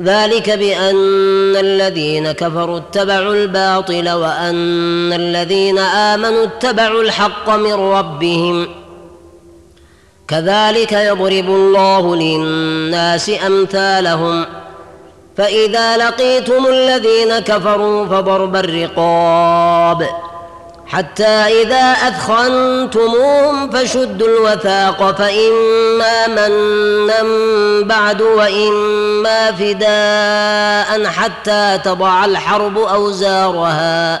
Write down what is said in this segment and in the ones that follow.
ذلك بأن الذين كفروا اتبعوا الباطل وأن الذين آمنوا اتبعوا الحق من ربهم. كذلك يضرب الله للناس أمثالهم. فإذا لقيتم الذين كفروا فضرب الرقاب. حتى إذا أثخنتموهم فشدوا الوثاق فإما منا بعد وإما فداء حتى تضع الحرب أوزارها.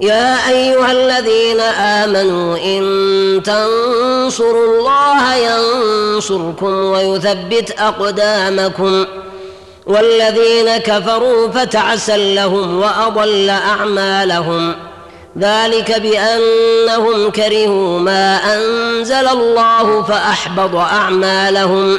يا أيها الذين آمنوا إن تنصروا الله ينصركم ويثبت أقدامكم والذين كفروا فتعسا لهم وأضل أعمالهم ذلك بأنهم كرهوا ما أنزل الله فأحبط أعمالهم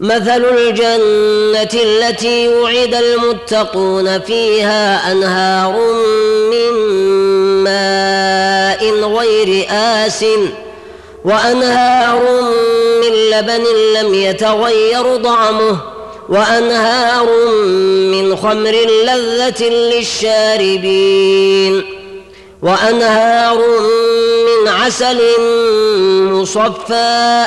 مثل الجنة التي وعد المتقون فيها أنهار من ماء غير آس وأنهار من لبن لم يتغير طعمه وأنهار من خمر لذة للشاربين وأنهار من عسل مصفى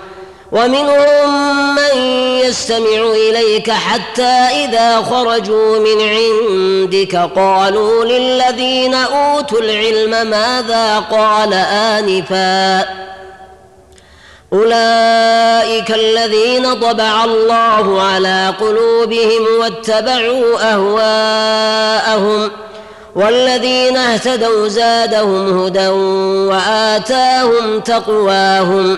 ومنهم من يستمع إليك حتى إذا خرجوا من عندك قالوا للذين أوتوا العلم ماذا قال آنفا أولئك الذين طبع الله على قلوبهم واتبعوا أهواءهم والذين اهتدوا زادهم هدى وآتاهم تقواهم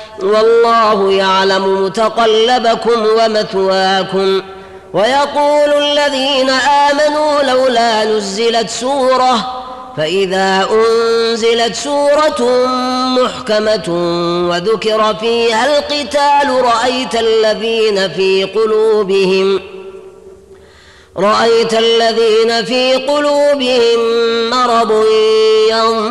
والله يعلم متقلبكم ومثواكم ويقول الذين آمنوا لولا نزلت سورة فإذا أنزلت سورة محكمة وذكر فيها القتال رأيت الذين في قلوبهم رأيت الذين في قلوبهم مرض ينظرون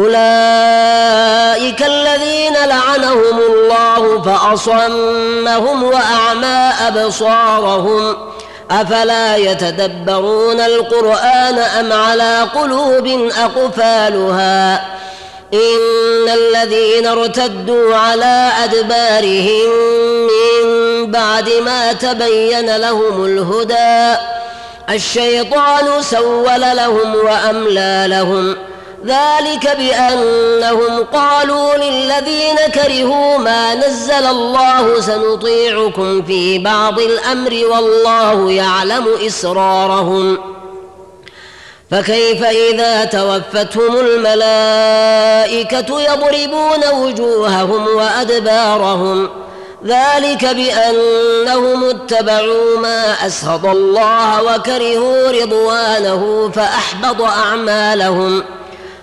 أولئك الذين لعنهم الله فأصمهم وأعمى أبصارهم أفلا يتدبرون القرآن أم على قلوب أقفالها إن الذين ارتدوا على أدبارهم من بعد ما تبين لهم الهدى الشيطان سول لهم وأملى لهم ذلك بأنهم قالوا للذين كرهوا ما نزل الله سنطيعكم في بعض الأمر والله يعلم إسرارهم فكيف إذا توفتهم الملائكة يضربون وجوههم وأدبارهم ذلك بأنهم اتبعوا ما اسخط الله وكرهوا رضوانه فأحبط أعمالهم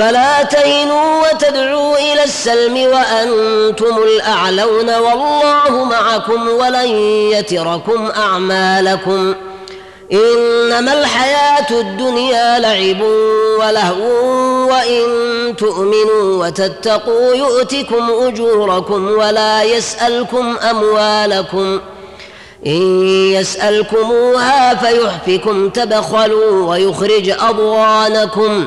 فلا تهنوا وتدعوا إلى السلم وأنتم الأعلون والله معكم ولن يتركم أعمالكم. إنما الحياة الدنيا لعب ولهو وإن تؤمنوا وتتقوا يؤتكم أجوركم ولا يسألكم أموالكم. إن يسألكموها فيحفكم تبخلوا ويخرج أضغانكم.